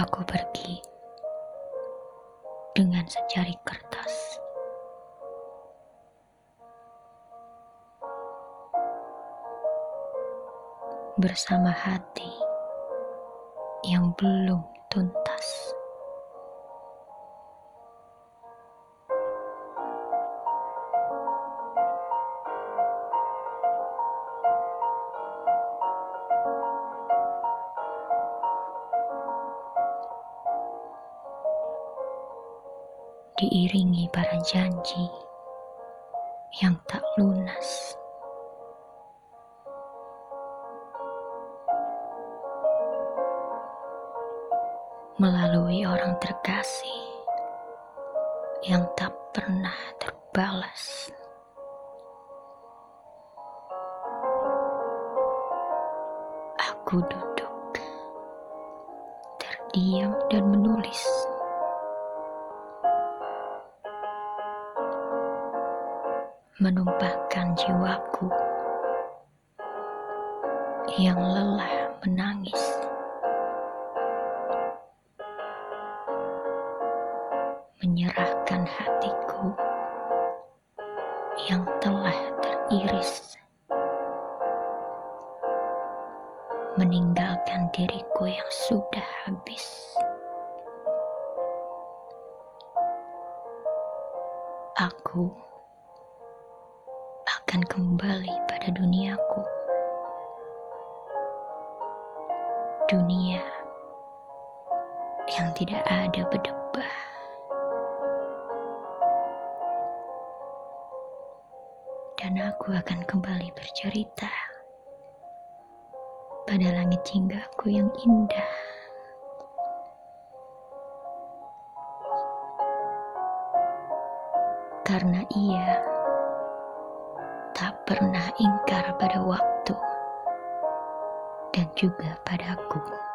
Aku pergi dengan secari kertas. Bersama hati yang belum tuntas. Diiringi para janji yang tak lunas. Melalui orang terkasih yang tak pernah terbalas. Aku duduk, terdiam dan menulis. Menumpahkan jiwaku yang lelah menangis. Menyerahkan hatiku yang telah teriris. Meninggalkan diriku yang sudah habis. Aku akan kembali pada duniaku. Dunia yang tidak ada berdebah. Dan aku akan kembali bercerita pada langit jinggaku yang indah. Karena ia pernah ingkar pada waktu dan juga padaku.